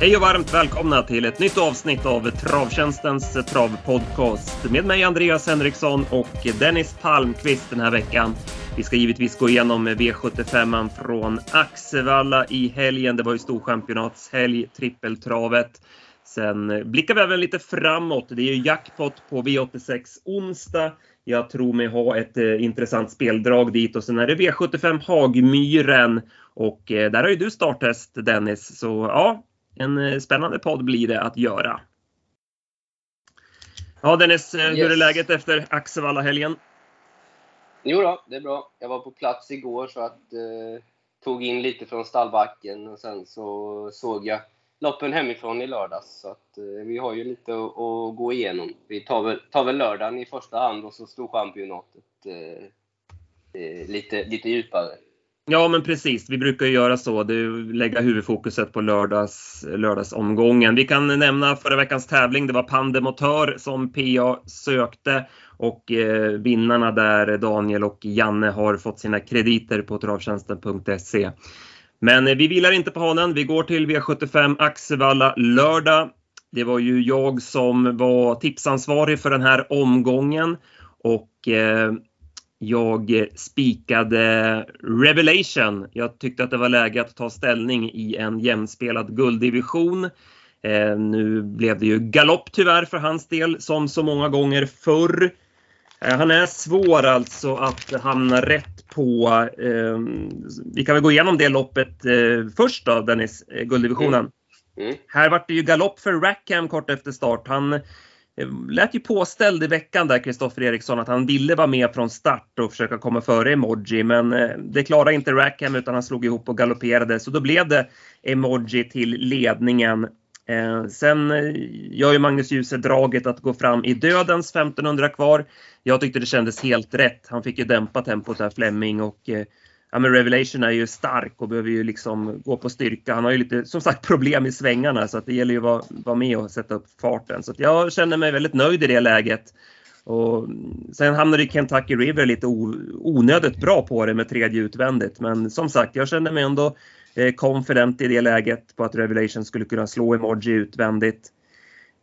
Hej och varmt välkomna till ett nytt avsnitt av Travtjänstens travpodcast med mig Andreas Henriksson och Dennis Palmqvist den här veckan. Vi ska givetvis gå igenom V75 från Axevalla i helgen. Det var ju storchampionatshelg, trippeltravet. Sen blickar vi även lite framåt. Det är ju jackpot på V86 onsdag. Jag tror mig ha ett eh, intressant speldrag dit och sen är det V75 Hagmyren och eh, där har ju du starttest Dennis. Så ja, en eh, spännande podd blir det att göra. Ja Dennis, yes. hur är läget efter Axevalla-helgen? Jo då, det är bra. Jag var på plats igår så att eh, tog in lite från stallbacken och sen så såg jag loppen hemifrån i lördags. Så att, eh, vi har ju lite att, att, gå igenom. Vi tar väl, tar väl lördagen i första hand och så Storchampionatet eh, eh, lite, lite djupare. Ja, men precis. Vi brukar göra så. Det lägga huvudfokuset på lördags, lördagsomgången. Vi kan nämna förra veckans tävling. Det var Pandemotör som PA sökte och eh, vinnarna där, Daniel och Janne, har fått sina krediter på travtjänsten.se. Men eh, vi vilar inte på hanen. Vi går till V75 Axevalla lördag. Det var ju jag som var tipsansvarig för den här omgången och eh, jag spikade Revelation. Jag tyckte att det var läge att ta ställning i en jämspelad gulddivision. Eh, nu blev det ju galopp tyvärr för hans del, som så många gånger förr. Eh, han är svår alltså att hamna rätt på. Eh, vi kan väl gå igenom det loppet eh, först då, Dennis, eh, gulddivisionen. Mm. Mm. Här vart det ju galopp för Rackham kort efter start. Han Eh, Eh, lät ju påställd i veckan där, Kristoffer Eriksson, att han ville vara med från start och försöka komma före Emoji. Men eh, det klarade inte Rackham utan han slog ihop och galopperade. Så då blev det Emoji till ledningen. Eh, sen gör ju Magnus Djuse draget att gå fram i dödens 1500 kvar. Jag tyckte det kändes helt rätt. Han fick ju dämpa tempot där, Flemming. och ja, men Revelation är ju stark och behöver ju liksom gå på styrka. Han har ju lite, som sagt, problem i svängarna så att det gäller ju att vara, vara med och sätta upp farten. Så jag känner mig väldigt nöjd i det läget. Och sen hamnade Kentucky River lite onödigt bra på det med tredje utvändigt. Men som sagt, jag känner mig ändå eh, confident i det läget på att Revelation skulle kunna slå Emoji utvändigt.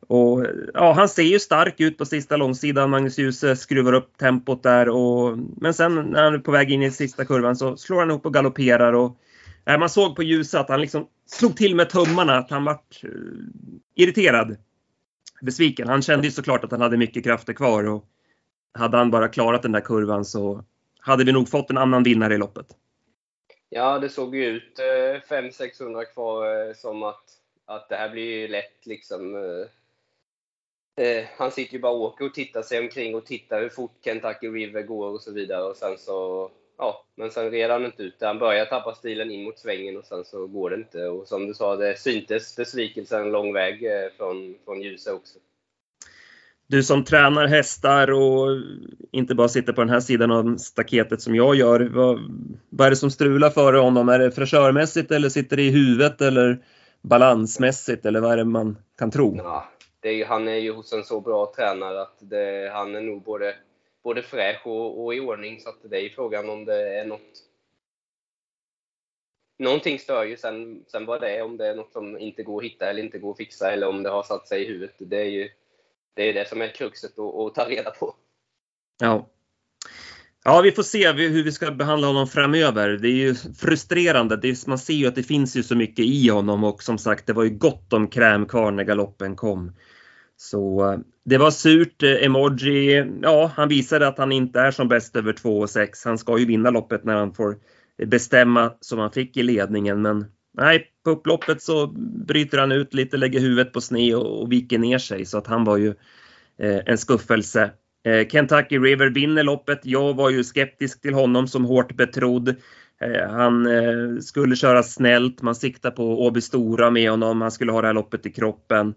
Och, ja, han ser ju stark ut på sista långsidan. Magnus Djuse skruvar upp tempot där. Och, men sen när han är på väg in i sista kurvan så slår han upp och galopperar. Och, ja, man såg på Djuse att han liksom slog till med tummarna, att han vart uh, irriterad. Besviken. Han kände ju såklart att han hade mycket krafter kvar. Och hade han bara klarat den där kurvan så hade vi nog fått en annan vinnare i loppet. Ja, det såg ju ut eh, 500-600 kvar eh, som att, att det här blir lätt liksom. Eh, Eh, han sitter ju bara och åker och tittar sig omkring och tittar hur fort Kentucky River går och så vidare. Och sen så, ja, men sen red han inte ut Han börjar tappa stilen in mot svängen och sen så går det inte. Och som du sa, det syntes besvikelsen lång väg eh, från, från ljuset också. Du som tränar hästar och inte bara sitter på den här sidan av staketet som jag gör. Vad, vad är det som strular för honom? Är det fräschörmässigt eller sitter det i huvudet eller balansmässigt eller vad är det man kan tro? Ja, är, han är ju hos en så bra tränare att det, han är nog både, både fräsch och, och i ordning. Så att det är ju frågan om det är något Någonting stör ju sen, sen vad det är, om det är något som inte går att hitta eller inte går att fixa eller om det har satt sig i huvudet. Det är ju det, är det som är kruxet att, att ta reda på. Ja. Ja, vi får se hur vi ska behandla honom framöver. Det är ju frustrerande. Det är, man ser ju att det finns ju så mycket i honom och som sagt, det var ju gott om kräm kvar när galoppen kom. Så eh, det var surt. Eh, Emoji, ja, han visade att han inte är som bäst över 2,6. Han ska ju vinna loppet när han får bestämma som han fick i ledningen. Men nej, på upploppet så bryter han ut lite, lägger huvudet på sne och, och viker ner sig. Så att han var ju eh, en skuffelse. Eh, Kentucky River vinner loppet. Jag var ju skeptisk till honom som hårt betrodd. Eh, han eh, skulle köra snällt. Man siktar på Åby Stora med honom. Han skulle ha det här loppet i kroppen.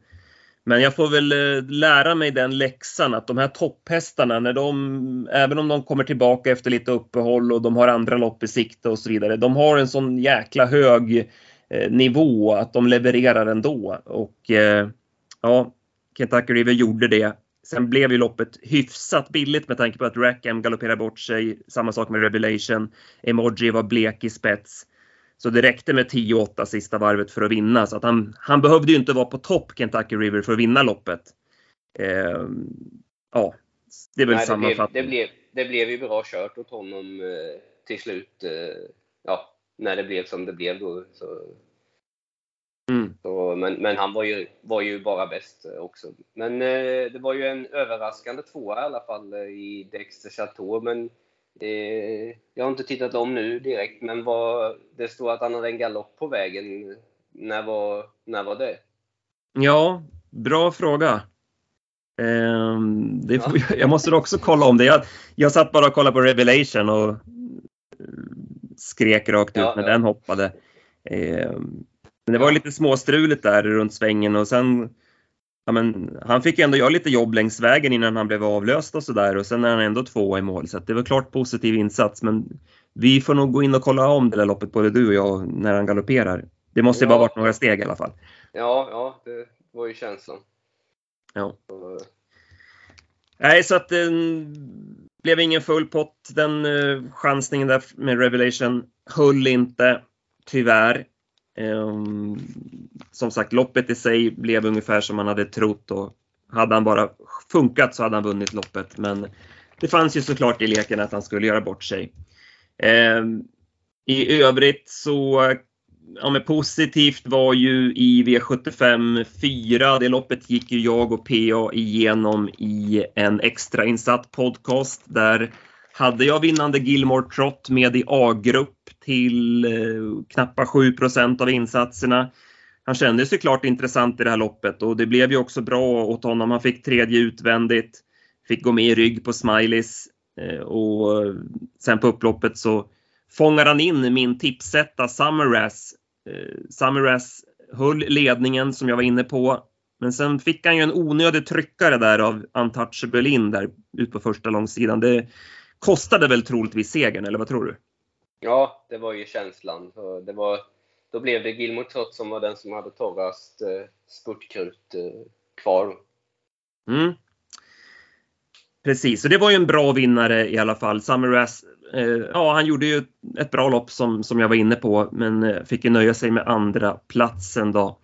Men jag får väl eh, lära mig den läxan att de här topphästarna, när de, även om de kommer tillbaka efter lite uppehåll och de har andra lopp i sikte och så vidare, de har en sån jäkla hög eh, nivå att de levererar ändå. Och eh, ja, Kentucky River gjorde det. Sen blev ju loppet hyfsat billigt med tanke på att Rackham galopperade bort sig. Samma sak med Revelation. Emoji var blek i spets. Så det räckte med 10-8 sista varvet för att vinna. Så att han, han behövde ju inte vara på topp Kentucky River för att vinna loppet. Eh, ja, det är väl Nej, sammanfattning. Det blev, det, blev, det blev ju bra kört åt honom eh, till slut. Eh, ja, när det blev som det blev då. Så, Mm. så, men, men han var ju, var ju bara bäst eh, också. Men eh, det var ju en överraskande tvåa i alla fall eh, i Dexter Chateau. Men eh, jag har inte tittat om nu direkt, men vad, det står att han hade en galopp på vägen. När var, när var det? Ja, bra fråga. Ehm, det får, Jag måste också kolla om det. Jag, jag satt bara och kollade på Revelation och eh, skrek rakt ut Ja, när ja. den hoppade. Ehm, men det var lite småstruligt där runt svängen och sen ja, men, han fick ju ändå göra lite jobb längs vägen innan han blev avlöst och sådär och sen är han ändå två i mål så det var klart positiv insats men vi får nog gå in och kolla om det där loppet både du och jag när han galopperar. Det måste ju bara Ja. varit några steg i alla fall. Ja, ja, det var ju känslan. Ja. Så, Nej, så att det blev ingen full pott. Den eh, chansningen där med Revelation höll inte, tyvärr. Ehm, som sagt, loppet i sig blev ungefär som man hade trott och hade han bara funkat så hade han vunnit loppet. Men det fanns ju såklart i leken att han skulle göra bort sig. Ehm, I övrigt så ja, men positivt var ju i V75 4. Det loppet gick ju jag och PA igenom i en extrainsatt podcast. Där hade jag vinnande Gilmore Trott med i A-grupp till eh, knappa 7% av insatserna. Han kändes såklart intressant i det här loppet och det blev ju också bra åt honom. Han fick tredje utvändigt, fick gå med i rygg på Smileys eh, och eh, sen på upploppet så fångar han in min tipsetta Summerrass. Eh, Summerrass höll ledningen som jag var inne på. Men sen fick han ju en onödig tryckare där av Untouchable in där ut på första långsidan. Det kostade väl troligtvis segern, eller vad tror du? ja, det var ju känslan. Det var, då blev det Gilmore Trott som var den som hade torrast eh, spurtkrut eh, kvar. Mm. Precis, så det var ju en bra vinnare i alla fall. Summerrass, eh, ja han gjorde ju ett bra lopp som, som jag var inne på, men eh, fick ju nöja sig med andra platsen då.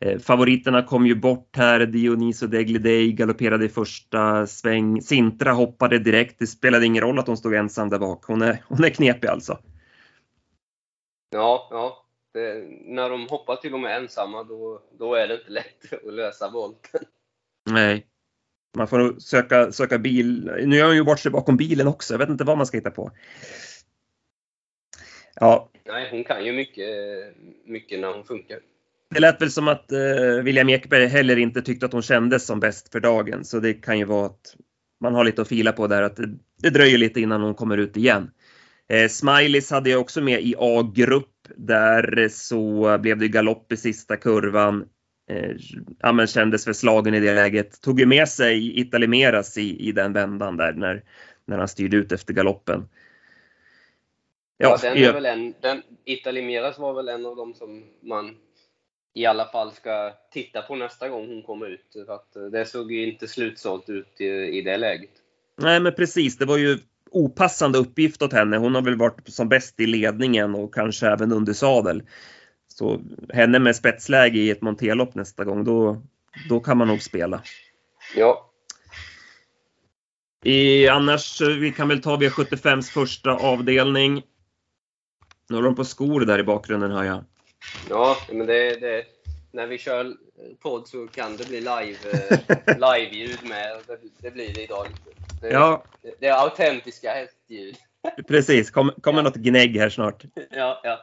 Eh, favoriterna kom ju bort här. Dioniso Deglidei galopperade i första sväng. Sintra hoppade direkt. Det spelade ingen roll att hon stod ensam där bak. Hon är, hon är knepig alltså. Ja, ja. Det, när de hoppar till och med ensamma, då, då är det inte lätt att lösa volten. Nej. Man får söka, söka bil. Nu gör hon ju bort sig bakom bilen också. Jag vet inte vad man ska hitta på. Ja, Nej, hon kan ju mycket, mycket när hon funkar. Det lät väl som att eh, William Ekberg heller inte tyckte att hon kändes som bäst för dagen. Så det kan ju vara att man har lite att fila på där. Att det, det dröjer lite innan hon kommer ut igen. Eh, Smileys hade jag också med i A-grupp. Där så blev det galopp i sista kurvan. Eh, ja, men kändes för slagen i det läget. Tog ju med sig Italimeras i, i den vändan där när, när han styrde ut efter galoppen. Ja, den i- är väl en, den, Italimeras var väl en av dem som man i alla fall ska titta på nästa gång hon kommer ut. För att eh, det såg ju inte slutsålt ut i, i det läget. Nej, men precis. Det var ju opassande uppgift åt henne. Hon har väl varit som bäst i ledningen och kanske även under sadel. Så henne med spetsläge i ett monterlopp nästa gång, då, då kan man nog spela. Ja, I, annars, eh, vi kan väl ta V75s första avdelning. Nu håller de på skor där i bakgrunden hör jag. Ja men det, det, när vi kör podd så kan det bli live, eh, live-ljud med. Det, det blir det idag. Det, Ja, det, det är autentiska hästljud. precis. Kom, kommer Ja. något gnägg här snart. Ja, ja.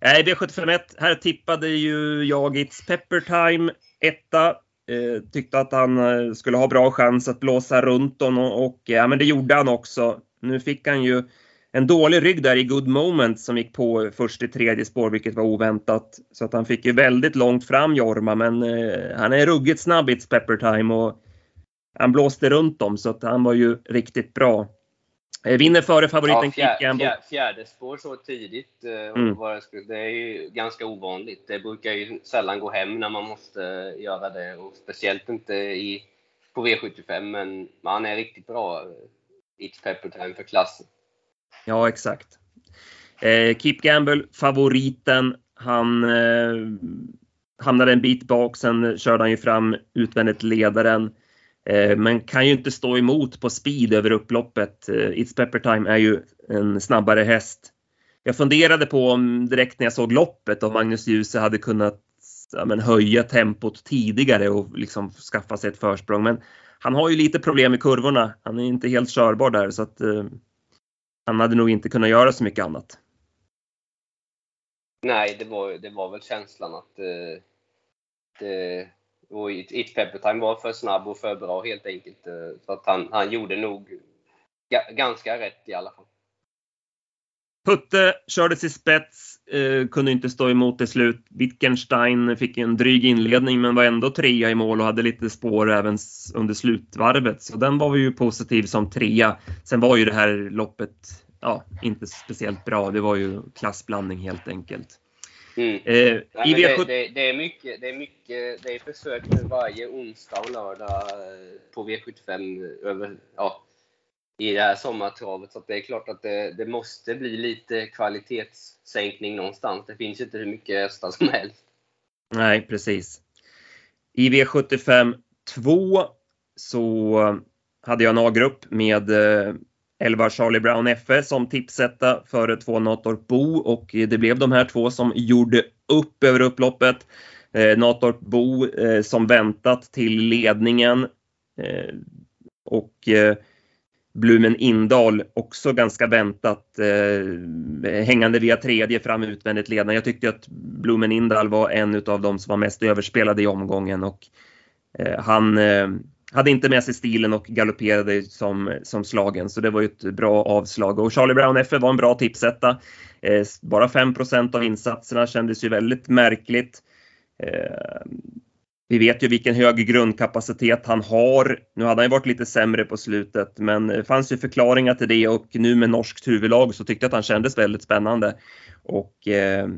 Nej, V751. Här tippade ju jag It's Pepper Time etta. Eh, tyckte att han eh, skulle ha bra chans att blåsa runt honom och, och ja, men det gjorde han också. Nu fick han ju en dålig rygg där i Good Moment som gick på först i tredje spår, vilket var oväntat. Så att han fick ju väldigt långt fram Jorma, men eh, han är ruggigt snabb It's Pepper Time och han blåste runt dem så att han var ju riktigt bra. Eh, vinner före favoriten ja fjär, fjär, fjärde spår så tidigt, eh, Mm. det är ju ganska ovanligt. Det brukar ju sällan gå hem när man måste göra det. Och speciellt inte i, på V75, men han är riktigt bra. It's Pepper Time för klassen. Ja, exakt. Eh, Keep Gamble, favoriten. Han eh, hamnade en bit bak, sen körde han ju fram utvändigt ledaren. Eh, men kan ju inte stå emot på speed över upploppet. Eh, It's Pepper Time är ju en snabbare häst. Jag funderade på om direkt när jag såg loppet om Magnus Djuse hade kunnat ja, men, höja tempot tidigare och liksom skaffa sig ett försprång. Men han har ju lite problem i kurvorna. Han är inte helt körbar där så att eh, han hade nog inte kunnat göra så mycket annat. Nej, det var, det var väl känslan att eh, det, och It Peppertime var för snabb och för bra helt enkelt. Eh, så att han, han gjorde nog ganska rätt i alla fall. Putte kördes i spets, eh, kunde inte stå emot till slut. Wittgenstein fick en dryg inledning men var ändå trea i mål och hade lite spår även under slutvarvet. Så den var ju positiv som trea. Sen var ju det här loppet ja, inte speciellt bra. Det var ju klassblandning helt enkelt. Mm. Eh, Nej, det, det, det, är mycket, det är mycket, det är försök varje onsdag och lördag eh, på V75 över, ja, i det här sommartravet. Så det är klart att det, det, måste bli lite kvalitetssänkning någonstans. Det finns ju inte hur mycket hästar som helst. Nej, precis. I V75 2 så hade jag en A-grupp med eh, 11 Charlie Brown FS som tipsetta före två Natorp Bo och det blev de här två som gjorde upp över upploppet. Eh, Natorp Bo eh, som väntat till ledningen eh, och eh, Blumen Indal också ganska väntat eh, hängande via tredje fram utvändigt ledande. Jag tyckte att Blumen Indal var en av de som var mest överspelade i omgången och eh, han eh, hade inte med sig stilen och galopperade som, som slagen så det var ju ett bra avslag. Och Charlie Brown FF var en bra tipsetta. Eh, bara 5% av insatserna kändes ju väldigt märkligt. Eh, vi vet ju vilken hög grundkapacitet han har. Nu hade han ju varit lite sämre på slutet, men det fanns ju förklaringar till det och nu med norskt huvudlag så tyckte jag att han kändes väldigt spännande. Och eh,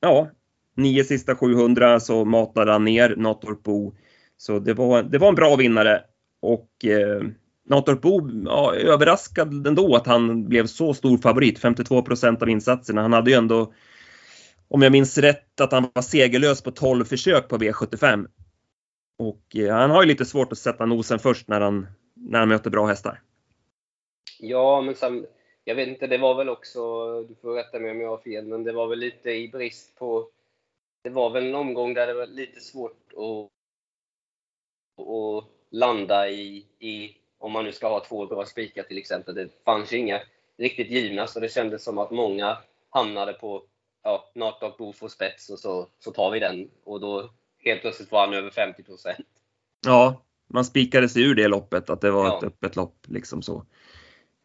ja, nio sista 700 så matade han ner Natorpo. Så det var, det var en bra vinnare och eh, Natorpo ja, överraskad ändå att han blev så stor favorit, 52 procent av insatserna. Han hade ju ändå om jag minns rätt att han var segerlös på 12 försök på V75. Och eh, han har ju lite svårt att sätta nosen först när han, när han möter bra hästar. Ja, men sen, jag vet inte, det var väl också, du får rätta mig om jag har fel, men det var väl lite i brist på... Det var väl en omgång där det var lite svårt att, att landa i, i, om man nu ska ha två bra spikar till exempel. Det fanns ju inga riktigt givna, så det kändes som att många hamnade på ja, Nartok, Boof spets och så, så tar vi den. Och då helt plötsligt var han över 50 procent. Ja, man spikade sig ur det loppet, att det var ja. ett öppet lopp. Liksom så.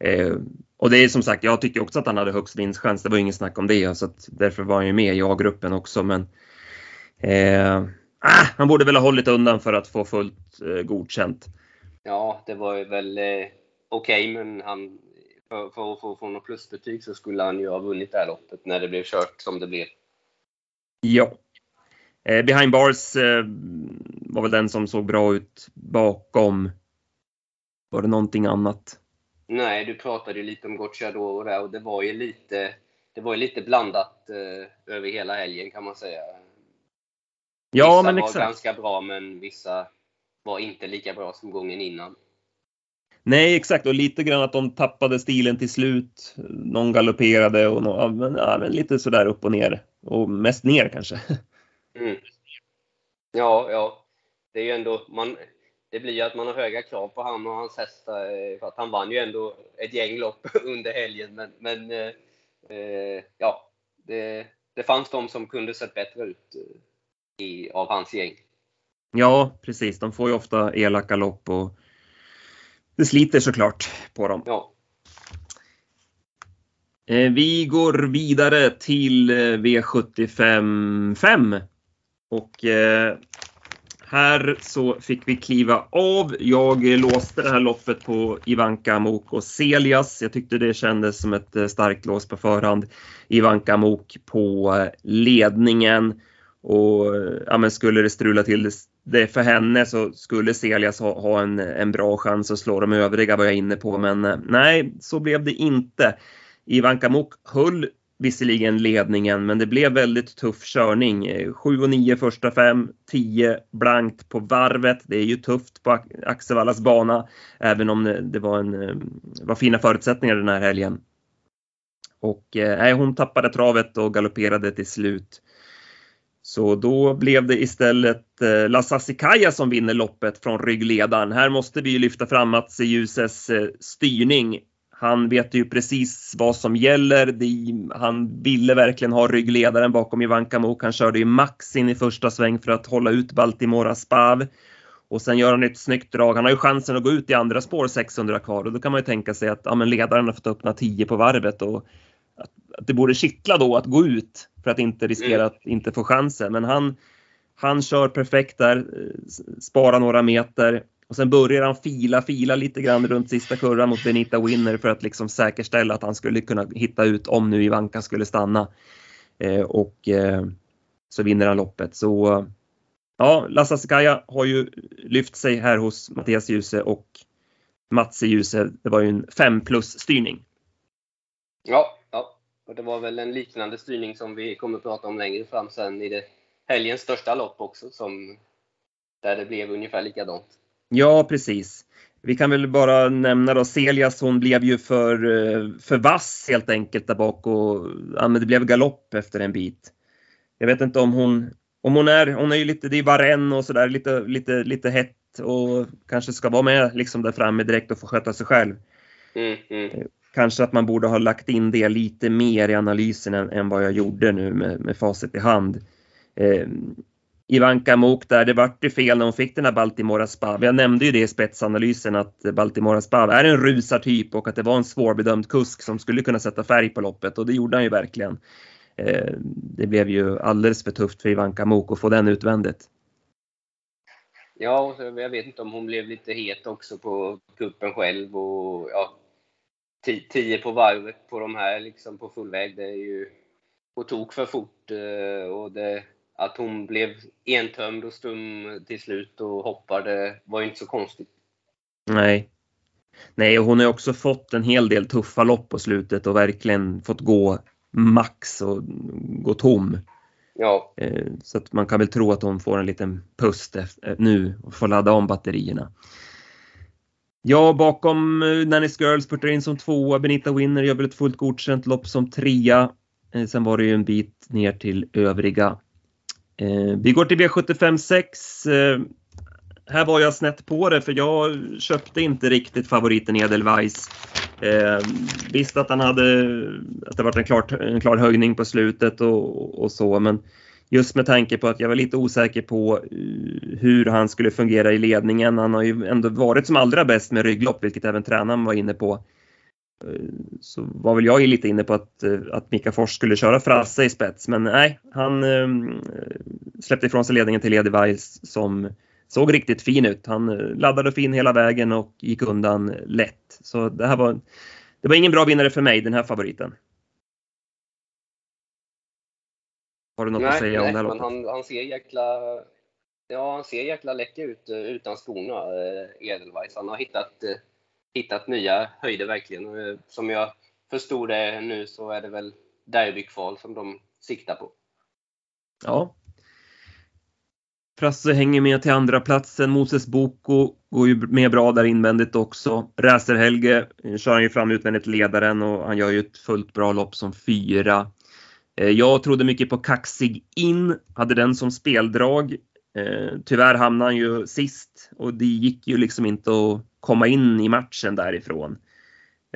Eh, och det är som sagt, jag tycker också att han hade högst vinstchans. Det var inget snack om det, så därför var han ju med i A-gruppen också. Men eh, ah, han borde väl ha hållit undan för att få fullt eh, godkänt. Ja, det var ju väl eh, okej, okay, men han, för, för att få något plusbetyg så skulle han ju ha vunnit det här loppet när det blev kört som det blev. Ja, Eh, behind bars eh, var väl den som såg bra ut bakom. Var det någonting annat? Nej, du pratade ju lite om Gocciadoro där och det var ju lite, det var ju lite blandat eh, över hela helgen kan man säga. Ja, vissa men var exakt. ganska bra men vissa var inte lika bra som gången innan. Nej, exakt. Och lite grann att de tappade stilen till slut. Någon galopperade och någon, ja, men, ja, men lite sådär upp och ner. Och mest ner kanske. Mm. Ja, ja. Det är ju ändå, man, det blir ju att man har höga krav på han och hans hästar. Eh, för att han vann ju ändå ett gäng lopp under helgen. Men, men eh, eh, ja, det, det fanns de som kunde sett bättre ut eh, i, av hans gäng. Ja, precis. De får ju ofta elaka lopp och det sliter såklart på dem. Ja. Vi går vidare till V75 5 och eh, här så fick vi kliva av. Jag låste det här loppet på Ivanka Mok och Celias. Jag tyckte det kändes som ett eh, starkt lås på förhand. Ivanka Mok på eh, ledningen. Och eh, ja, men skulle det strula till det för henne så skulle Celias ha, ha en, en bra chans att slå de övriga var jag inne på. Men nej, så blev det inte. Ivanka Mok höll visserligen ledningen, men det blev väldigt tuff körning. 7 och 9 första fem, 10 blankt på varvet. Det är ju tufft på Axevallas bana, även om det var, en, eh, var fina förutsättningar den här helgen. Och eh, hon tappade travet och galopperade till slut. Så då blev det istället eh, Lasassikaya som vinner loppet från ryggledaren. Här måste vi ju lyfta fram Mats Ljuses eh, styrning. Han vet ju precis vad som gäller. han ville verkligen ha ryggledaren bakom Ivanka Mok. Han körde ju max in i första sväng för att hålla ut Baltimora Spav. Och sen gör han ett snyggt drag. Han har ju chansen att gå ut i andra spår 600 kvar och då kan man ju tänka sig att ja, men ledaren har fått öppna 10 på varvet och att, att det borde kittla då att gå ut för att inte riskera mm. att inte få chansen. Men han, han kör perfekt där, eh, sparar några meter och sen börjar han fila, fila lite grann runt sista kurvan mot Benita Winner för att liksom säkerställa att han skulle kunna hitta ut om nu Ivanka skulle stanna. Eh, och eh, så vinner han loppet. Så ja, Lasaskaja har ju lyft sig här hos Mattias Djuse och Mats Djuse. Det var ju en 5 plus styrning. Ja, ja, och det var väl en liknande styrning som vi kommer att prata om längre fram sen i det helgens största lopp också, som, där det blev ungefär likadant. Ja, precis. Vi kan väl bara nämna då Celias, hon blev ju för, eh, för vass helt enkelt där bak och ja, det blev galopp efter en bit. Jag vet inte om hon, om hon är, hon är ju lite, det är Varenne och sådär, lite, lite, lite hett och kanske ska vara med liksom där framme direkt och få sköta sig själv. Mm, mm. Eh, kanske att man borde ha lagt in det lite mer i analysen än, än vad jag gjorde nu med, med facit i hand. Eh, Ivanka Mok där, det vart ju fel när hon fick den här Baltimora Spav. Jag nämnde ju det i spetsanalysen att Baltimora Spav är en rusartyp och att det var en svårbedömd kusk som skulle kunna sätta färg på loppet och det gjorde han ju verkligen. Eh, det blev ju alldeles för tufft för Ivanka Mok att få den utvändigt. Ja, jag vet inte om hon blev lite het också på kuppen själv och ja, tio på varvet på de här liksom på full väg. Det är ju på tok för fort eh, och det, att hon blev entömd och stum till slut och hoppade var ju inte så konstigt. Nej. Nej, och hon har också fått en hel del tuffa lopp på slutet och verkligen fått gå max och gå tom. Ja. Eh, så att man kan väl tro att hon får en liten pust nu och får ladda om batterierna. Ja, bakom eh, Nanny's Girls puttar in som tvåa. Benita Winner gör väl ett fullt godkänt lopp som trea. Eh, sen var det ju en bit ner till övriga. Eh, vi går till V75 6. Eh, här var jag snett på det för jag köpte inte riktigt favoriten Edelweiss. Eh, visst att han hade, att det varit en klar, en klar höjning på slutet och, och så men Just med tanke på att jag var lite osäker på hur han skulle fungera i ledningen. Han har ju ändå varit som allra bäst med rygglopp, vilket även tränaren var inne på. Eh, så var väl jag lite inne på att, eh, att Mika Fors skulle köra Frasse i spets, men nej, han släppte ifrån sig ledningen till Edelweiss som såg riktigt fin ut. Han laddade fin hela vägen och gick undan lätt. Så det här var, det var ingen bra vinnare för mig, den här favoriten. Har du något nej, att säga nej, om det här men han, han ser jäkla... Ja, han ser jäkla läcker ut eh, utan skorna, eh, Edelweiss. Han har hittat, eh, hittat nya höjder verkligen. Eh, som jag förstod det nu så är det väl derbykval som de siktar på. Ja. Frasse hänger med till andra platsen. Moses Boko går ju med bra där invändigt också. Räser Helge eh, kör han ju fram utvändigt ledaren och han gör ju ett fullt bra lopp som fyra. Eh, jag trodde mycket på Kaxig in, hade den som speldrag. Tyvärr hamnade han ju sist och det gick ju liksom inte att komma in i matchen därifrån.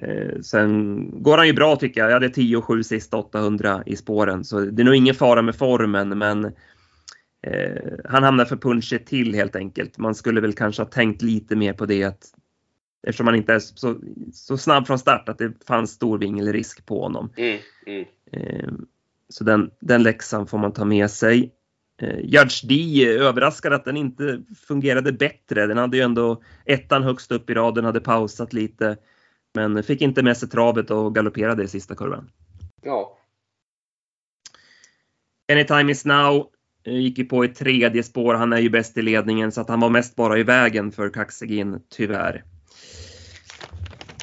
Eh, sen går han ju bra tycker jag. Jag hade 10 och 7 sista 800 i spåren så det är nog ingen fara med formen men han hamnar för punchet till helt enkelt. Man skulle väl kanske ha tänkt lite mer på det att eftersom han inte är så, så snabb från start att det fanns stor vingelrisk på honom. Mm, mm. Så den, den läxan får man ta med sig. Eh, Judge D överraskade att den inte fungerade bättre. Den hade ju ändå ettan högst upp i raden, hade pausat lite. Men fick inte med sig travet och galopperade i sista kurvan. Ja. Anytime is now eh, gick ju på i tredje spår. Han är ju bäst i ledningen så att han var mest bara i vägen för Kaxegin, tyvärr.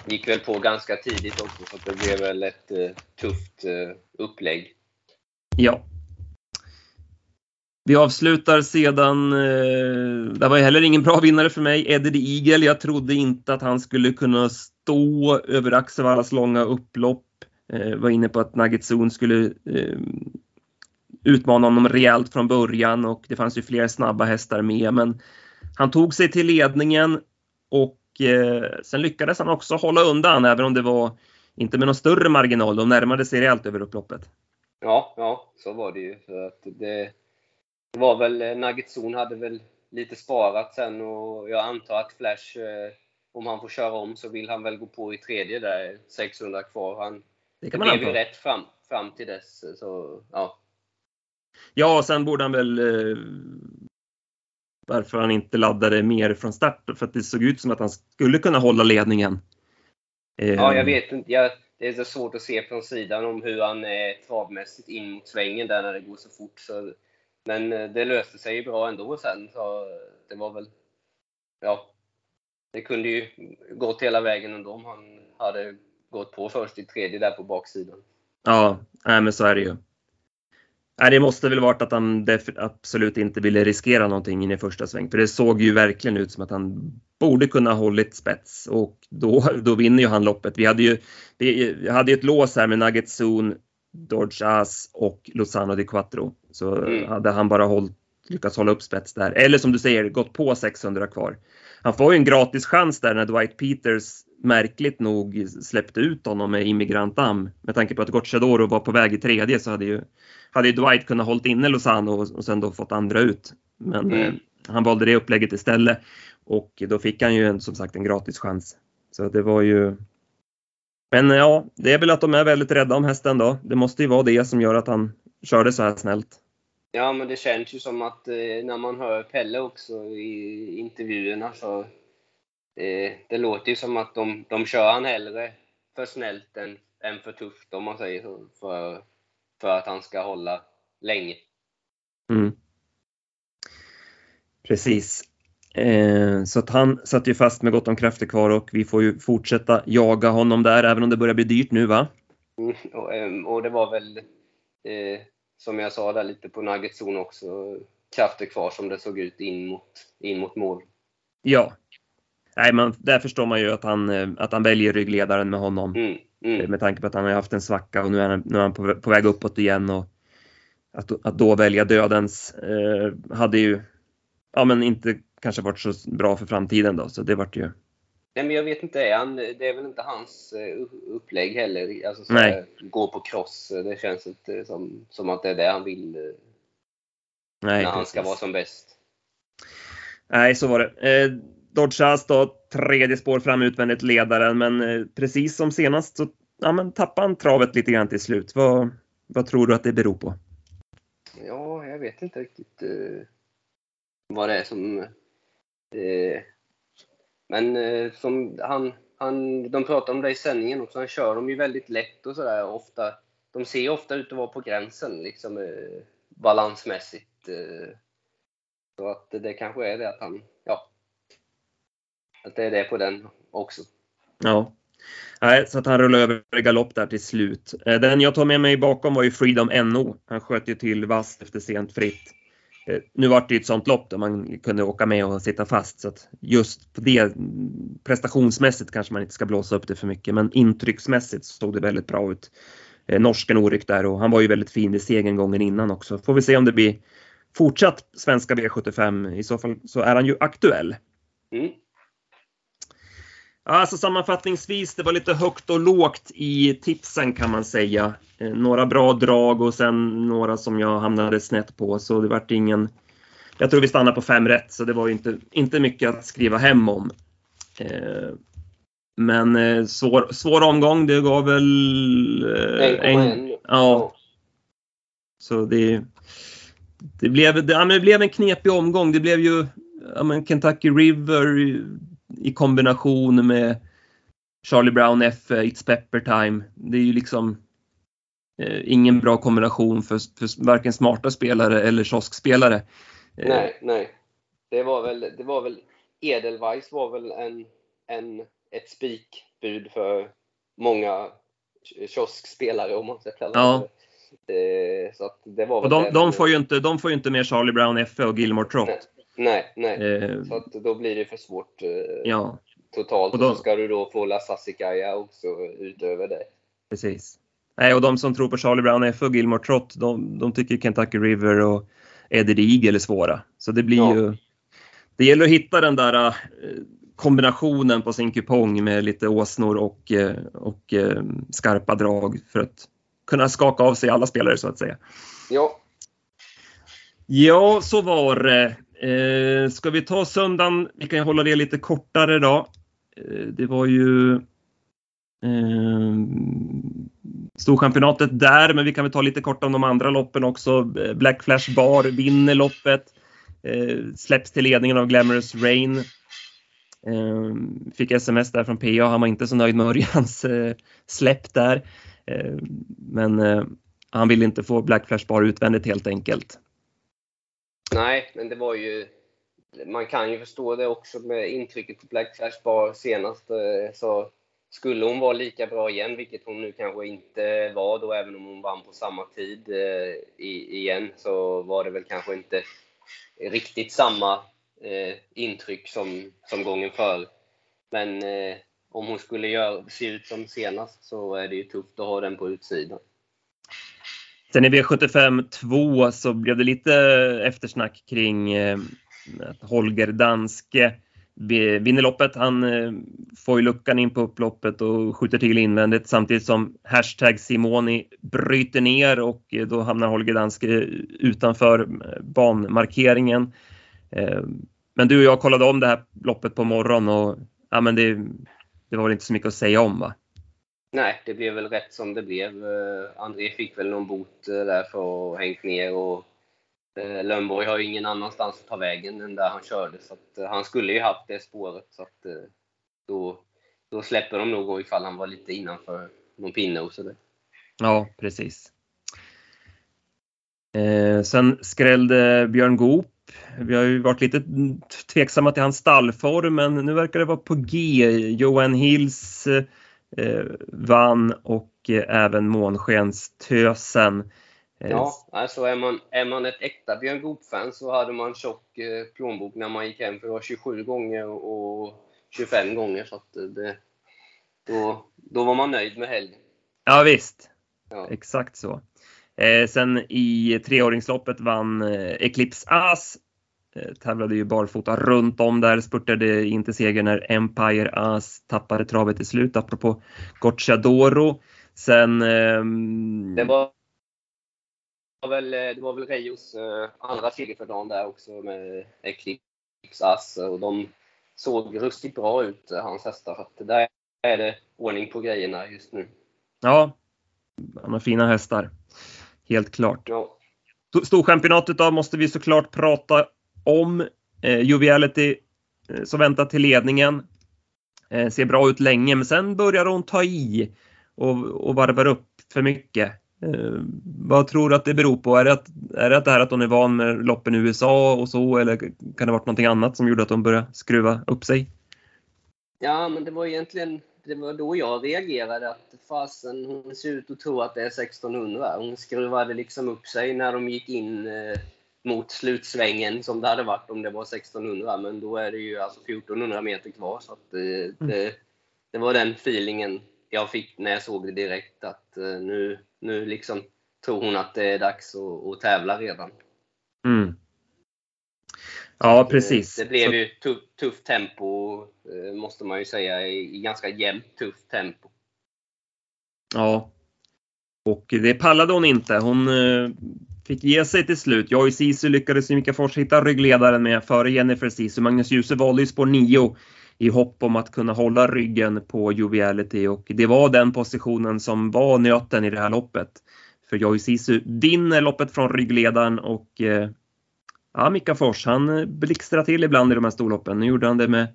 gick väl på ganska tidigt också, så det blev väl ett uh, tufft uh, upplägg. Ja. Vi avslutar sedan, eh, det var heller ingen bra vinnare för mig, Eddie the Eagle. Jag trodde inte att han skulle kunna stå över Axevallas långa upplopp. Jag var inne på att Nugget Zone skulle eh, utmana honom rejält från början och det fanns ju fler snabba hästar med. Men han tog sig till ledningen och sen lyckades han också hålla undan även om det var inte med någon större marginal. De närmade sig rejält över upploppet. Ja, ja, så var det ju. För att det var väl, eh, Nugget Zone hade väl lite sparat sen och jag antar att Flash, eh, om han får köra om så vill han väl gå på i tredje där, 600 kvar. Han, det kan man det blev ju rätt fram, fram till dess. Så, ja. Ja, och sen borde han väl eh, varför han inte laddade mer från start. För att det såg ut som att han skulle kunna hålla ledningen. Eh, ja, jag vet inte. Jag, det är så svårt att se från sidan om hur han är travmässigt in mot svängen där när det går så fort. Så, men eh, det löste sig ju bra ändå sen. Så det var väl... Ja. Det kunde ju gått hela vägen ändå om han hade gått på först i tredje där på baksidan. Ja, nej, men så är det ju. Nej, det måste väl varit att han absolut inte ville riskera någonting in i första sväng. För det såg ju verkligen ut som att han borde kunna hållit spets och då, då vinner ju han loppet. Vi hade ju, vi hade ju ett lås här med Nugget Zone, Dodge As och Lozano di Quattro. Så mm. hade han bara hållit, lyckats hålla upp spets där. Eller som du säger, gått på 600 kvar. Han får ju en gratis chans där när Dwight Peters märkligt nog släppte ut honom med Immigrant Am. Med tanke på att Gocciadoro var på väg i tredje så hade ju hade ju Dwight kunnat hållit inne Lozano och, och sen då fått andra ut. Men mm. eh, han valde det upplägget istället och då fick han ju en, som sagt en gratis chans. Så det var ju men ja, det är väl att de är väldigt rädda om hästen då. Det måste ju vara det som gör att han körde så här snällt. Ja, men det känns ju som att eh, när man hör Pelle också i intervjuerna så eh, det låter ju som att de, de kör han hellre för snällt än, än för tufft om man säger så. För, för att han ska hålla länge. Mm. Precis. Eh, så att han satt ju fast med gott om krafter kvar och vi får ju fortsätta jaga honom där även om det börjar bli dyrt nu va? Mm, och, ehm, och, det var väl eh, som jag sa där lite på Nuggets zon också krafter kvar som det såg ut in mot, in mot mål. Ja. Nej, man, där förstår man ju att han, eh, att han väljer ryggledaren med honom. Mm. Mm. Med tanke på att han har haft en svacka och nu är han, nu är han på, på väg uppåt igen. Och att, att då välja dödens eh, hade ju ja, men inte kanske varit så bra för framtiden då, så det vart ju... Nej, men jag vet inte, han, det är väl inte hans eh, upplägg heller? Alltså, så Nej. gå på cross, det känns inte som, som att det är det han vill eh, Nej, när han ska vara som bäst. Nej, så var det. Eh, Dodge då, tredje spår fram utvändigt ledaren, men eh, precis som senast så ja, men tappade han travet lite grann till slut. Vad, vad tror du att det beror på? Ja, jag vet inte riktigt eh, vad det är som... Eh, men eh, som han, han, de pratar om det i sändningen också, han kör dem ju väldigt lätt och sådär ofta. De ser ofta ut att vara på gränsen liksom eh, balansmässigt. Eh, så att det kanske är det att han, ja, att det är det på den också. Ja. Nej, så att han rullade över i galopp där till slut. Eh, den jag tar med mig bakom var ju Freedom NO. Han sköt ju till vasst efter sent fritt. Eh, nu var det ju ett sånt lopp där man kunde åka med och sitta fast så att just på det prestationsmässigt kanske man inte ska blåsa upp det för mycket men intrycksmässigt såg det väldigt bra ut. Eh, norsken oryckt där och han var ju väldigt fin i segern gången innan också. Får vi se om det blir fortsatt svenska V75. I så fall så är han ju aktuell. Mm. Alltså sammanfattningsvis, det var lite högt och lågt i tipsen kan man säga. Eh, några bra drag och sen några som jag hamnade snett på så det vart ingen... Jag tror vi stannade på fem rätt så det var inte, inte mycket att skriva hem om. Eh, men eh, svår, svår omgång, det gav väl... En, ja. Så det, det, blev, det, ja, det blev en knepig omgång. Det blev ju ja, men Kentucky River i kombination med Charlie Brown F, It's Pepper Time. Det är ju liksom eh, ingen bra kombination för, för varken smarta spelare eller kioskspelare. Eh. Nej, nej. Det var väl, det var väl Edelweiss var väl en, en ett spikbud för många kioskspelare om man ska kalla Ja. det. Eh, Så att det var Och väl de, de, får ju inte, de får ju inte med Charlie Brown Effe och Gilmore Trott. Nej, nej. Eh, Så då blir det för svårt eh, ja, totalt. Och Och, då- så ska du då få Lasassikaya också utöver det. precis. Nej, och de som tror på Charlie Brown och Gilmore Trott, de, de tycker Kentucky River och Eddie Eagle är svåra. Så det blir Ja. ju... Det gäller att hitta den där eh, kombinationen på sin kupong med lite åsnor och, eh, och eh, skarpa drag för att kunna skaka av sig alla spelare så att säga. Ja, Ja, så var det. Eh, ska vi ta söndagen? Vi kan hålla det lite kortare då. Eh, det var ju eh, Storchampionatet där, men vi kan väl ta lite kort om de andra loppen också. Eh, Black Flash Bar vinner loppet. Eh, släpps till ledningen av Glamorous Rain. Eh, fick sms där från PA. Han var inte så nöjd med Örjans eh, släpp där. Eh, men eh, han vill inte få Black Flash Bar utvändigt helt enkelt nej, men det var ju... Man kan ju förstå det också med intrycket på Black Flash Bar senast. Eh, så skulle hon vara lika bra igen, vilket hon nu kanske inte var då, även om hon vann på samma tid eh, igen, så var det väl kanske inte riktigt samma eh, intryck som, som gången före. Men om hon skulle göra, se ut som senast så är det ju tufft att ha den på utsidan. Sen i V75 2 så blev det lite eftersnack kring eh, att Holger Danske vinner loppet. Han eh, får ju luckan in på upploppet och skjuter till invändigt samtidigt som hashtag Simoni bryter ner och eh, då hamnar Holger Danske utanför banmarkeringen. Men du och jag kollade om det här loppet på morgonen och ja, men det, det var väl inte så mycket att säga om va? Nej, det blev väl rätt som det blev. Eh, André fick väl någon bot eh, där för att ha hängt ner och eh, Lönnborg har ju ingen annanstans att ta vägen än där han körde. Så att, eh, han skulle ju haft det spåret. Så att, eh, då, då släpper de nog ifall han var lite innanför någon pinne och sådär. Ja, precis. Eh, sen skrällde Björn Goop. Vi har ju varit lite tveksamma till hans stallform, men nu verkar det vara på G. Johan Hills eh, vann och eh, även Månskenstösen. Eh, Ja, alltså är man, är man ett äkta Björn Goop-fan så hade man tjock eh, plånbok när man gick hem för det var 27 gånger och 25 gånger. Så att eh, det, då, då var man nöjd med helgen. ja visst, Ja. exakt så. Eh, sen i treåringsloppet vann eh, Eclipse As. Eh, tävlade ju barfota runt om där, spurtade in till seger när Empire As tappade travet till slut, apropå Gocciadoro. Sen... ehm, Det var, väl, det var väl Reios eh, andra seger för dagen där också med Eclipse Ass och de såg ruskigt bra ut, eh, hans hästar. Så att där är det ordning på grejerna just nu. Ja, han har fina hästar. Helt klart. Ja, Storchampionatet då måste vi såklart prata om. Eh, Joviality eh, som väntar till ledningen. Eh, ser bra ut länge, men sen börjar hon ta i och, och varvar upp för mycket. Eh, vad tror du att det beror på? Är det, att, är det att det här att hon är van med loppen i USA och så, eller kan det varit någonting annat som gjorde att hon började skruva upp sig? ja men det var egentligen det var då jag reagerade att fasen, hon ser ut att tro att det är 1600. Hon skruvade liksom upp sig när de gick in eh, mot slutsvängen som det hade varit om det var 1600. Men då är det ju alltså 1400 meter kvar. Så att, eh, det, det var den feelingen jag fick när jag såg det direkt. Att eh, nu, nu liksom tror hon att det är dags att, att tävla redan. Mm. Ja, precis. Det blev ju tuff, tufft tempo, eh, måste man ju säga. I, ganska jämnt tufft tempo. Ja. Och det pallade hon inte. Hon fick ge sig till slut. Joy Sisu lyckades ju Fors hitta ryggledaren med före Jennifer Sisu. Magnus Djuse valde ju spår 9 i hopp om att kunna hålla ryggen på Joviality och det var den positionen som var nöten i det här loppet. För Joy Sisu vinner loppet från ryggledaren och eh, ja, Mika Fors han eh, blixtrar till ibland i de här storloppen. Nu gjorde han det med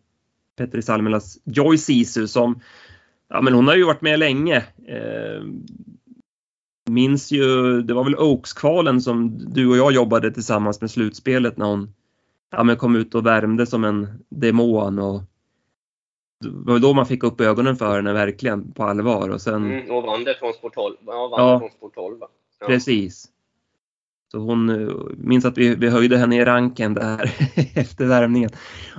Petri Salmelas Joy Sisu som Ja, men hon har ju varit med länge. Eh, minns ju, det var väl Oaks-kvalen som du och jag jobbade tillsammans med slutspelet när hon ja, men kom ut och värmde som en demon och det var då man fick upp ögonen för henne verkligen på allvar. Och sen, Mm, och vann det från Sport 12. Ja, vann Ja. från Sport 12 va? Ja. Precis. Så hon eh, minns att vi, vi höjde henne i ranken där efter värmningen.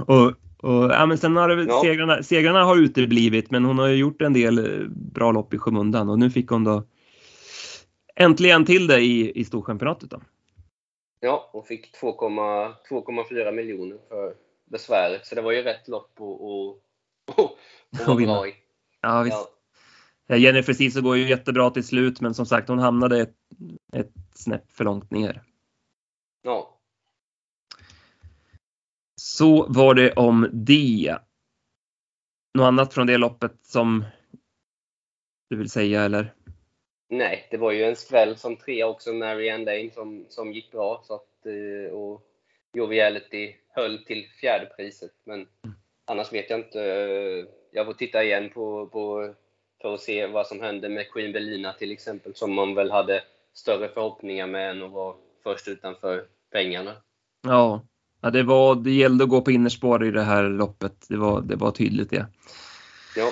Och, och, ja, men sen har det, Ja. segrarna, segrarna har uteblivit men hon har ju gjort en del eh, bra lopp i skymundan och nu fick hon då äntligen till det i, i Storchampionatet. Då. Ja, och fick 2,- 2,4 miljoner för besväret. Så det var ju rätt lopp att och, och, vinna. i. Ja, visst. Ja. Ja. Jennifer Ceesay går ju jättebra till slut men som sagt hon hamnade ett, ett snäpp för långt ner. ja. Så var det om det. Något annat från det loppet som du vill säga eller? Nej, det var ju en skväll som trea också, Marianne Lane, som, som gick bra. Så att, eh, och Joviality höll till fjärde priset. Men annars vet jag inte. eh, Jag får titta igen på, på, för att se vad som hände med Queen Belina till exempel, som man väl hade större förhoppningar med än att vara först utanför pengarna. Ja, ja det, var, det gällde att gå på innerspår i det här loppet. Det var, det var tydligt det. Ja,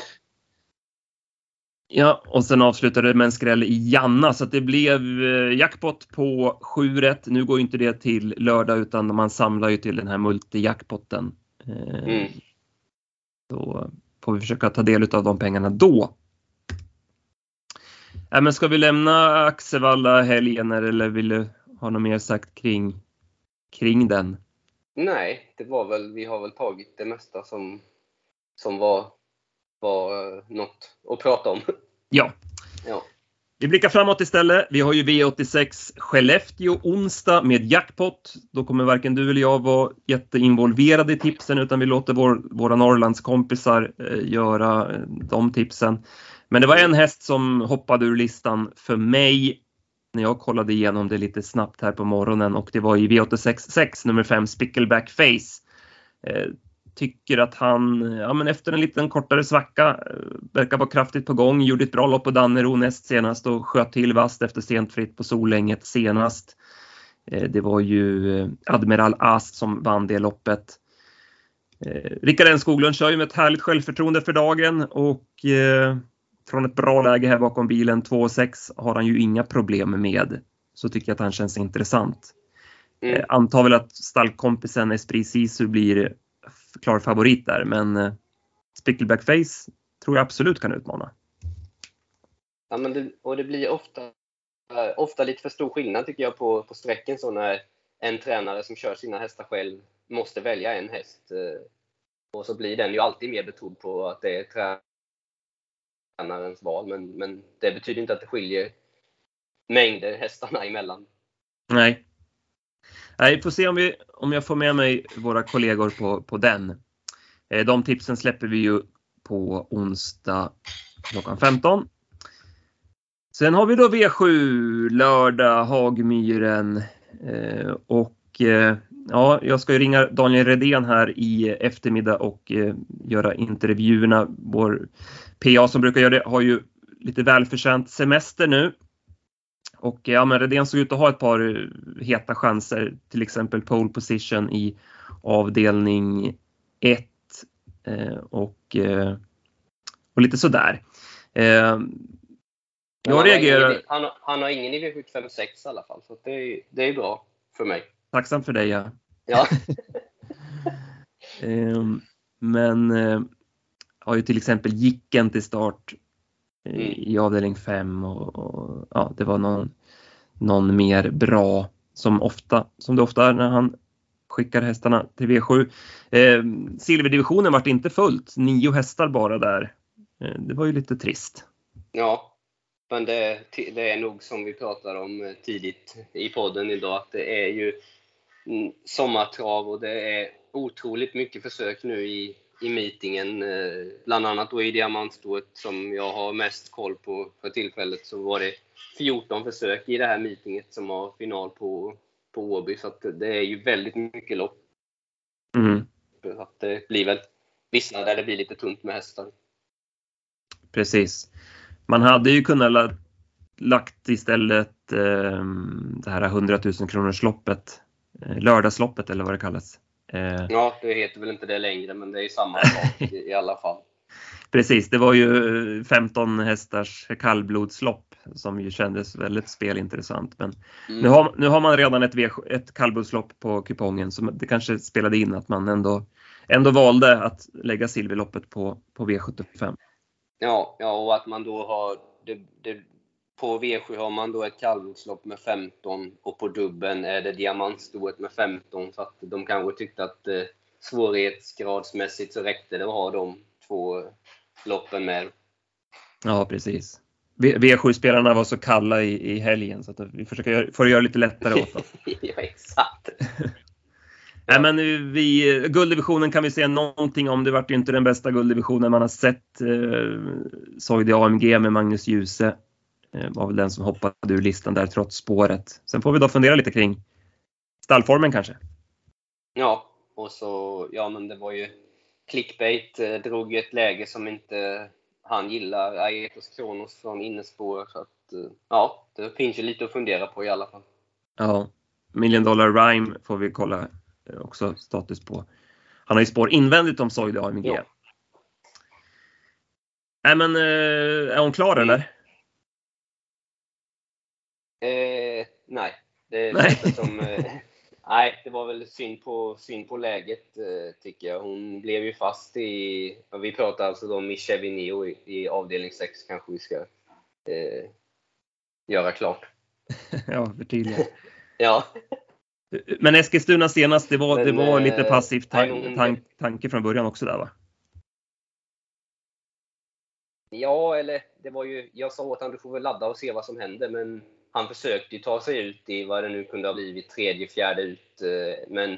Ja, och sen avslutade det med en skräll i Janna så att det blev eh, jackpot på 7 rätt. Nu går inte det till lördag utan man samlar ju till den här multijackpotten. Eh, mm. Då får vi försöka ta del av de pengarna då. Äh, men ska vi lämna Axevalla helgen eller vill du ha något mer sagt kring, kring den? Nej, det var väl, vi har väl tagit det mesta som, som var, var eh, något att prata om. Ja, Ja, Vi blickar framåt istället. Vi har ju V86 Skellefteå onsdag med jackpot. Då kommer varken du eller jag vara jätteinvolverade i tipsen utan vi låter vår, våra Norrlandskompisar eh, göra eh, de tipsen. Men det var en häst som hoppade ur listan för mig när jag kollade igenom det lite snabbt här på morgonen och det var i V86 6 nummer 5 Spickleback Face. Eh, tycker att han, ja men efter en liten kortare svacka, eh, verkar vara kraftigt på gång, gjorde ett bra lopp på Dannero näst senast och sköt till vast efter sent fritt på Solänget senast. Eh, Det var ju eh, Admiral Ast som vann det loppet. Eh, Rickard N Skoglund kör ju med ett härligt självförtroende för dagen och eh, från ett bra läge här bakom bilen 2,6 har han ju inga problem med. Så tycker jag att han känns intressant. mm. Eh, antar väl att stallkompisen Esprit Sisu blir klar favorit där, men eh, Spickleback Face tror jag absolut kan utmana. Ja, men det, och det blir ofta, ofta lite för stor skillnad tycker jag på, på sträcken så när en tränare som kör sina hästar själv måste välja en häst. eh, Och så blir den ju alltid mer betrodd på att det är tränarens val. Men, men det betyder inte att det skiljer mängder hästarna emellan. Nej. Vi får se om, vi, om jag får med mig våra kollegor på, på den. Eh, de tipsen släpper vi ju på onsdag klockan 15. Sen har vi då V7 lördag, Hagmyren. Eh, och eh, ja, jag ska ju ringa Daniel Redén här i eftermiddag och göra intervjuerna. Vår PA som brukar göra det har ju lite välförtjänt semester nu. Och ja, men Redén såg ut att ha ett par eh, heta chanser, till exempel pole position i avdelning 1 eh, och, eh, och lite sådär. Eh, jag han, har reagerar, ingen, i- han, har- han har ingen i V756 i alla fall, så det, är- det är bra för mig. tacksam för dig ja. Ja, Eh, men eh, har ju till exempel Jicken till start. I avdelning 5 och, och ja, det var någon, någon mer bra som ofta, som det ofta är när han skickar hästarna till V7. Eh, silverdivisionen vart inte fullt, nio hästar bara där. Eh, det var ju lite trist. Ja, men det, det är nog som vi pratade om eh, tidigt i podden idag, att det är ju mm, sommartrav och det är otroligt mycket försök nu i, i meetingen. eh, Bland annat då i diamantstoet som jag har mest koll på för tillfället så var det 14 försök i det här meetinget som har final på, på Åby. Så det är ju väldigt mycket lopp. Mm, Så att det blir väl vissa där det blir lite tunt med hästar. precis. Man hade ju kunnat la, lagt istället eh, det här 100 000 kronors loppet, eh, lördagsloppet eller vad det kallas. Eh, Ja, det heter väl inte det längre, men det är samma sak i, i alla fall. Precis, det var ju 15 hästars kallblodslopp som ju kändes väldigt spelintressant. Men mm. nu, har, nu har man redan ett, v, ett kallblodslopp på kupongen så det kanske spelade in att man ändå, ändå valde att lägga silverloppet på, på V75. Ja, ja, och att man då har det, det, på V7 har man då ett kallblodslopp med 15 och på dubben är det diamantstoet med 15 så att de kanske tyckte att eh, svårighetsgradsmässigt så räckte det att ha de två loppen med. Ja, precis. V7-spelarna var så kalla i, i helgen så att vi försöker göra, får göra lite lättare åt dem. ja, exakt. Nej, men vi, gulddivisionen kan vi säga någonting om. Det vart ju inte den bästa gulddivisionen man har sett. Eh, såg det AMG med Magnus Djuse. Eh, var väl den som hoppade ur listan där trots spåret. Sen får vi då fundera lite kring stallformen kanske. Ja, och så, ja men det var ju clickbait, eh, drog ett läge som inte han gillar, Aetos Kronos från innespår. Så att, eh, ja, det finns ju lite att fundera på i alla fall. Ja, Million Dollar Rhyme får vi kolla eh, också status på. Han har ju spår invändigt om Soide AMG. Ja. Nej men, är hon klar mm. eller? Eh, nej, det låter som... Eh, nej, det var väl synd på, synd på läget eh, tycker jag. Hon blev ju fast i... Vi pratar alltså om i Chevineo i, i avdelning 6 kanske vi ska eh, göra klart. ja, förtydliga. ja. Men Eskilstuna senast, det var, Men, det var lite eh, passivt tan tan tanke från början också där va? Ja, eller det var ju, jag sa åt honom du får väl ladda och se vad som händer, men han försökte ju ta sig ut i vad det nu kunde ha blivit, tredje, fjärde ut. Eh, men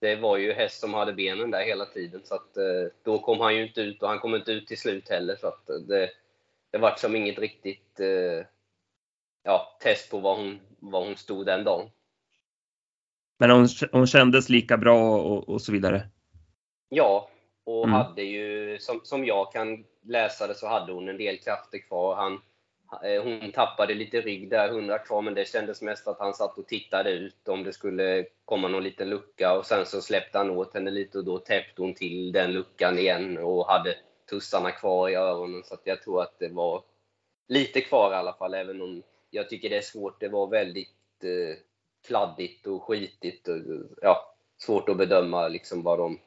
det var ju häst som hade benen där hela tiden. Så att, eh, då kom han ju inte ut och han kom inte ut till slut heller. Så att det, det var som inget riktigt eh, ja, test på var hon, var hon stod den dagen. Men hon, hon kändes lika bra och, och så vidare? Ja, och mm. hade ju, som, som jag kan läsa det, så hade hon en del krafter kvar. Han, Eh, Eh, hon tappade lite rygg där, 100 kvar, men det kändes mest att han satt och tittade ut om det skulle komma någon liten lucka. Och sen så släppte han åt henne lite och då täppte hon till den luckan igen och hade tussarna kvar i öronen. Så jag tror att det var lite kvar i alla fall, även om jag tycker det är svårt. Det var väldigt eh, kladdigt och skitigt. Och, ja, svårt att bedöma liksom vad de,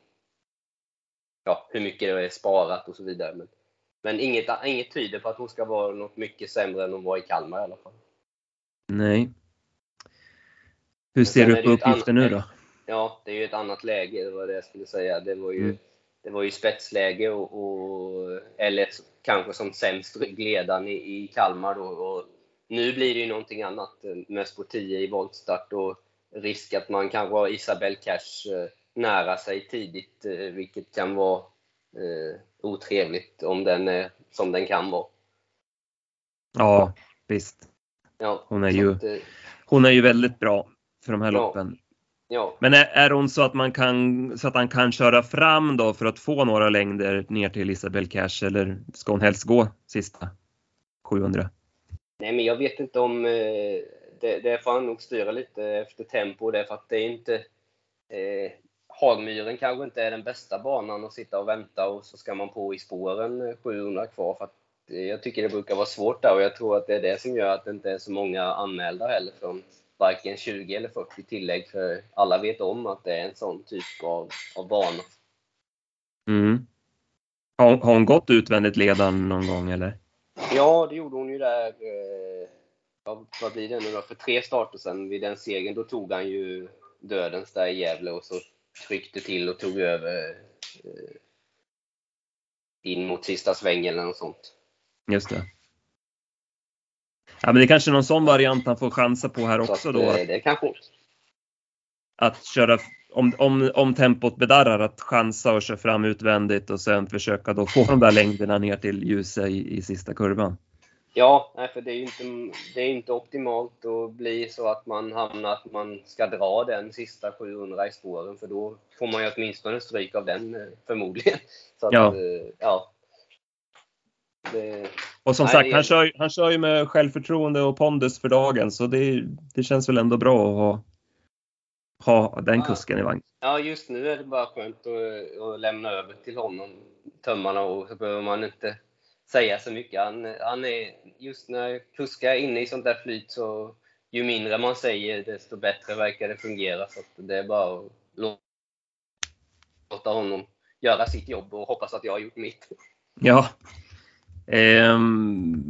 ja, hur mycket det är sparat och så vidare. Men, men inget, inget tyder på att hon ska vara något mycket sämre än hon var i Kalmar i alla fall. Nej. Hur ser du på uppgiften nu då? Ja, det är ju ett annat läge, det var det jag skulle säga. Det var ju, mm. det var ju spetsläge och, och, eller kanske som sämst ryggledaren i, i Kalmar då. Och nu blir det ju någonting annat. Mest på 10 i voltstart och risk att man kanske har Isabelle Cash eh, nära sig tidigt, eh, vilket kan vara eh, otrevligt om den är som den kan vara. Ja, visst. Ja, hon, är ju, att, eh, hon är ju väldigt bra för de här ja, loppen. Ja. Men är, är hon så att, man kan, så att han kan köra fram då för att få några längder ner till Isabel Cash eller ska hon helst gå sista 700? Nej, men jag vet inte om... Eh, det, det får han nog styra lite efter tempo därför att det är inte... Eh, Hagmyren kanske inte är den bästa banan att sitta och vänta och så ska man på i spåren 700 kvar. För jag tycker det brukar vara svårt där och jag tror att det är det som gör att det inte är så många anmälda heller från varken 20 eller 40 tillägg. För alla vet om att det är en sån typ av, av bana. Mm. Har, har hon gått utvändigt ledan någon gång eller? Ja, det gjorde hon ju där. Eh, vad blir det nu då? För tre starter sedan vid den segern, då tog han ju dödens där i Gävle och så tryckte till och tog över eh, in mot sista svängen eller något sånt. Just det. Ja, men det är kanske någon sån variant han får chansa på här också att, då. Att, det kanske. Att köra, om, om, om tempot bedarrar, att chansa och köra fram utvändigt och sen försöka då få de där längderna ner till ljuset i, i sista kurvan. Ja, nej, för det är ju inte, det är inte optimalt att bli så att man hamnar att man ska dra den sista 700 i spåren, för då får man ju åtminstone stryk av den eh, förmodligen. Så att, ja. Eh, ja. Det, och som nej, sagt, det... han, kör, han kör ju med självförtroende och pondus för dagen, så det, det känns väl ändå bra att ha, ha den kusken i vagn. Ja, just nu är det bara skönt att, att lämna över till honom tömmarna och så behöver man inte säga så mycket. Han, han är, just när kuskar är inne i sånt där flyt så ju mindre man säger desto bättre verkar det fungera. Så det är bara att låta honom göra sitt jobb och hoppas att jag har gjort mitt. Ja. Ehm,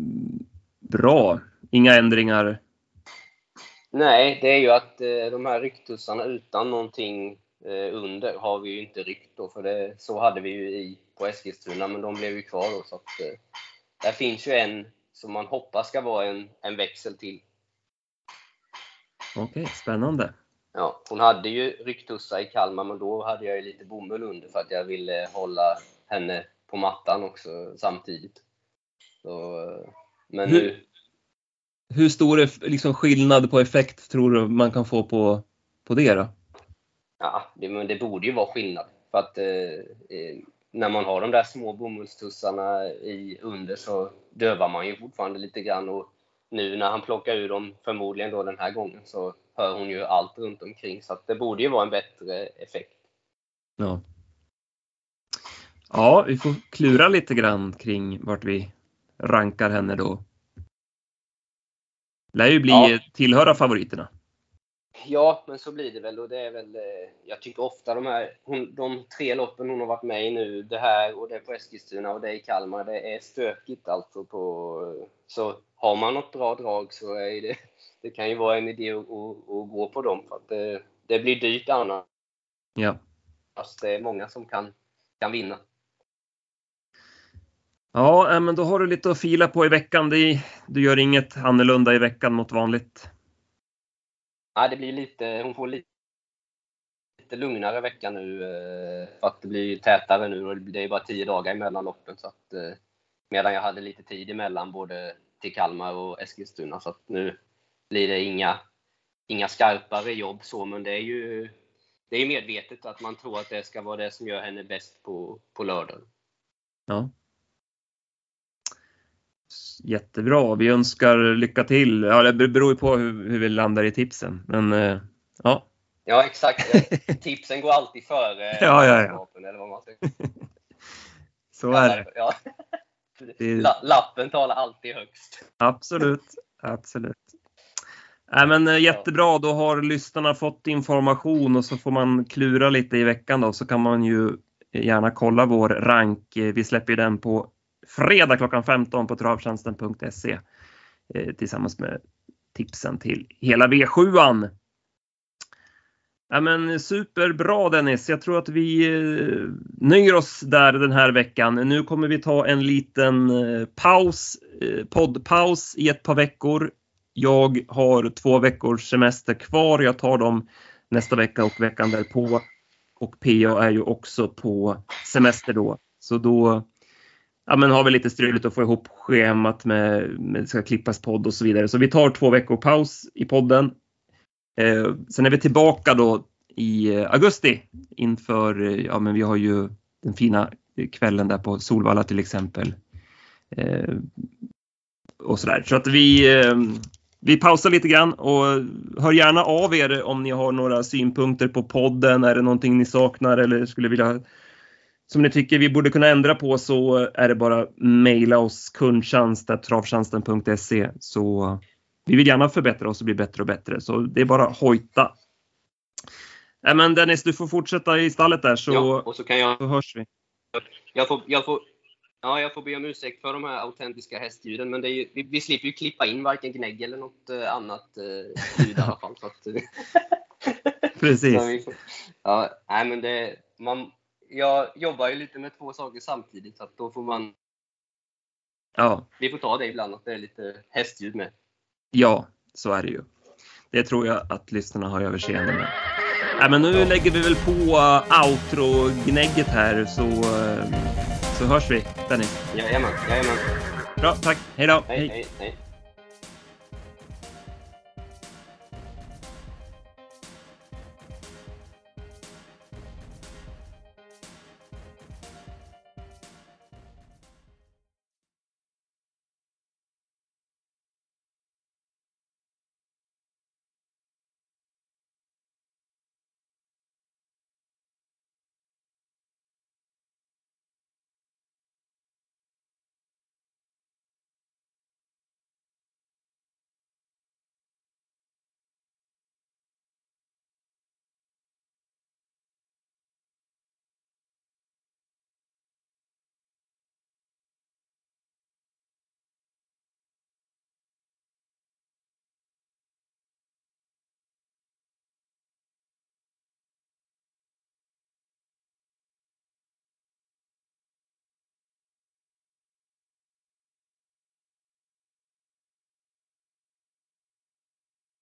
bra. Inga ändringar? Nej, det är ju att eh, de här rycktussarna utan någonting under har vi ju inte ryckt då, för det, så hade vi ju i på Eskilstuna, men de blev ju kvar då. Så att, eh, där finns ju en som man hoppas ska vara en, en växel till. Okej, spännande. Ja, hon hade ju rycktussa i Kalmar, men då hade jag ju lite bomull under för att jag ville hålla henne på mattan också samtidigt. Så, men Hur- nu, Hur stor är liksom skillnad på effekt tror du man kan få på, på det då? Ja, det, men det borde ju vara skillnad. För att eh, eh, när man har de där små bomullstussarna i under så dövar man ju fortfarande lite grann. Och nu när han plockar ur dem, förmodligen då den här gången, så hör hon ju allt runt omkring. Så det borde ju vara en bättre effekt. Ja. Ja, vi får klura lite grann kring vart vi rankar henne då. Lär ju bli Ja. tillhöra favoriterna. Ja, men så blir det väl. Och det är väl eh, jag tycker ofta de här hon, de tre loppen hon har varit med i nu, det här och det på Eskilstuna och det i Kalmar, det är stökigt alltså. På, så har man något bra drag så är det, det kan ju vara en idé att, att, gå på dem. För att det, det blir dyrt annars. Ja. Det är många som kan, kan vinna. Ja, eh, men då har du lite att fila på i veckan. Du gör inget annorlunda i veckan mot vanligt. Ja, det blir lite, hon får lite, lite lugnare vecka nu. Eh, för att det blir tätare nu och det är bara tio dagar emellan loppen. Så att, eh, medan jag hade lite tid emellan både till Kalmar och Eskilstuna. Så att nu blir det inga, inga skarpare jobb så, men det är ju det är medvetet att man tror att det ska vara det som gör henne bäst på, på lördag. Ja. Jättebra. Vi önskar lycka till. Ja, det beror ju på hur, hur vi landar i tipsen. Men eh, ja, Ja, exakt. Tipsen går alltid före Ja, ja, ja. eller vad man så är det. Ja. La- Lappen talar alltid högst. Absolut, absolut. Nej, men eh, jättebra, då har lyssnarna fått information och så får man klura lite i veckan då så kan man ju gärna kolla vår rank. Eh, Vi släpper den på fredag klockan 15 på travtjänsten.se eh, tillsammans med tipsen till hela V7an. Ja, men superbra Dennis. Jag tror att vi eh, nöjer oss där den här veckan. Nu kommer vi ta en liten eh, paus, poddpaus i ett par veckor. Jag har två veckors semester kvar. Jag tar dem nästa vecka och veckan därpå. Och PA är ju också på semester då. Så då ja, men har vi lite struligt att få ihop schemat med, med det ska klippas podd och så vidare. Så vi tar två veckor paus i podden. Eh, sen är vi tillbaka då i eh, augusti inför, eh, ja men vi har ju den fina kvällen där på Solvalla till exempel. Eh, och sådär. Så att vi, eh, vi pausar lite grann och hör gärna av er om ni har några synpunkter på podden. Är det någonting ni saknar eller skulle vilja som ni tycker vi borde kunna ändra på så är det bara mejla oss kundtjänst.travtjänsten.se så vi vill gärna förbättra oss och bli bättre och bättre så det är bara hojta. Nej, men Dennis, du får fortsätta i stallet där så, Ja, och så kan jag, så hörs vi. jag, får, jag, får, ja, jag får be om ursäkt för de här autentiska hästljuden, men ju, vi, vi slipper ju klippa in varken gnägg eller något eh, annat eh, ljud i alla fall. Att, Precis. ja, nej, men det, man, jag jobbar ju lite med två saker samtidigt, så då får man, Ja, vi får ta det ibland, att det är lite hästljud med. ja, så är det ju. Det tror jag att lyssnarna har överseende med. Nej, men nu lägger vi väl på uh, outro-gnägget här så, uh, så hörs vi Dennis. Jajamän, jajamän. Bra, tack. Hej då. Hej, hej, hej.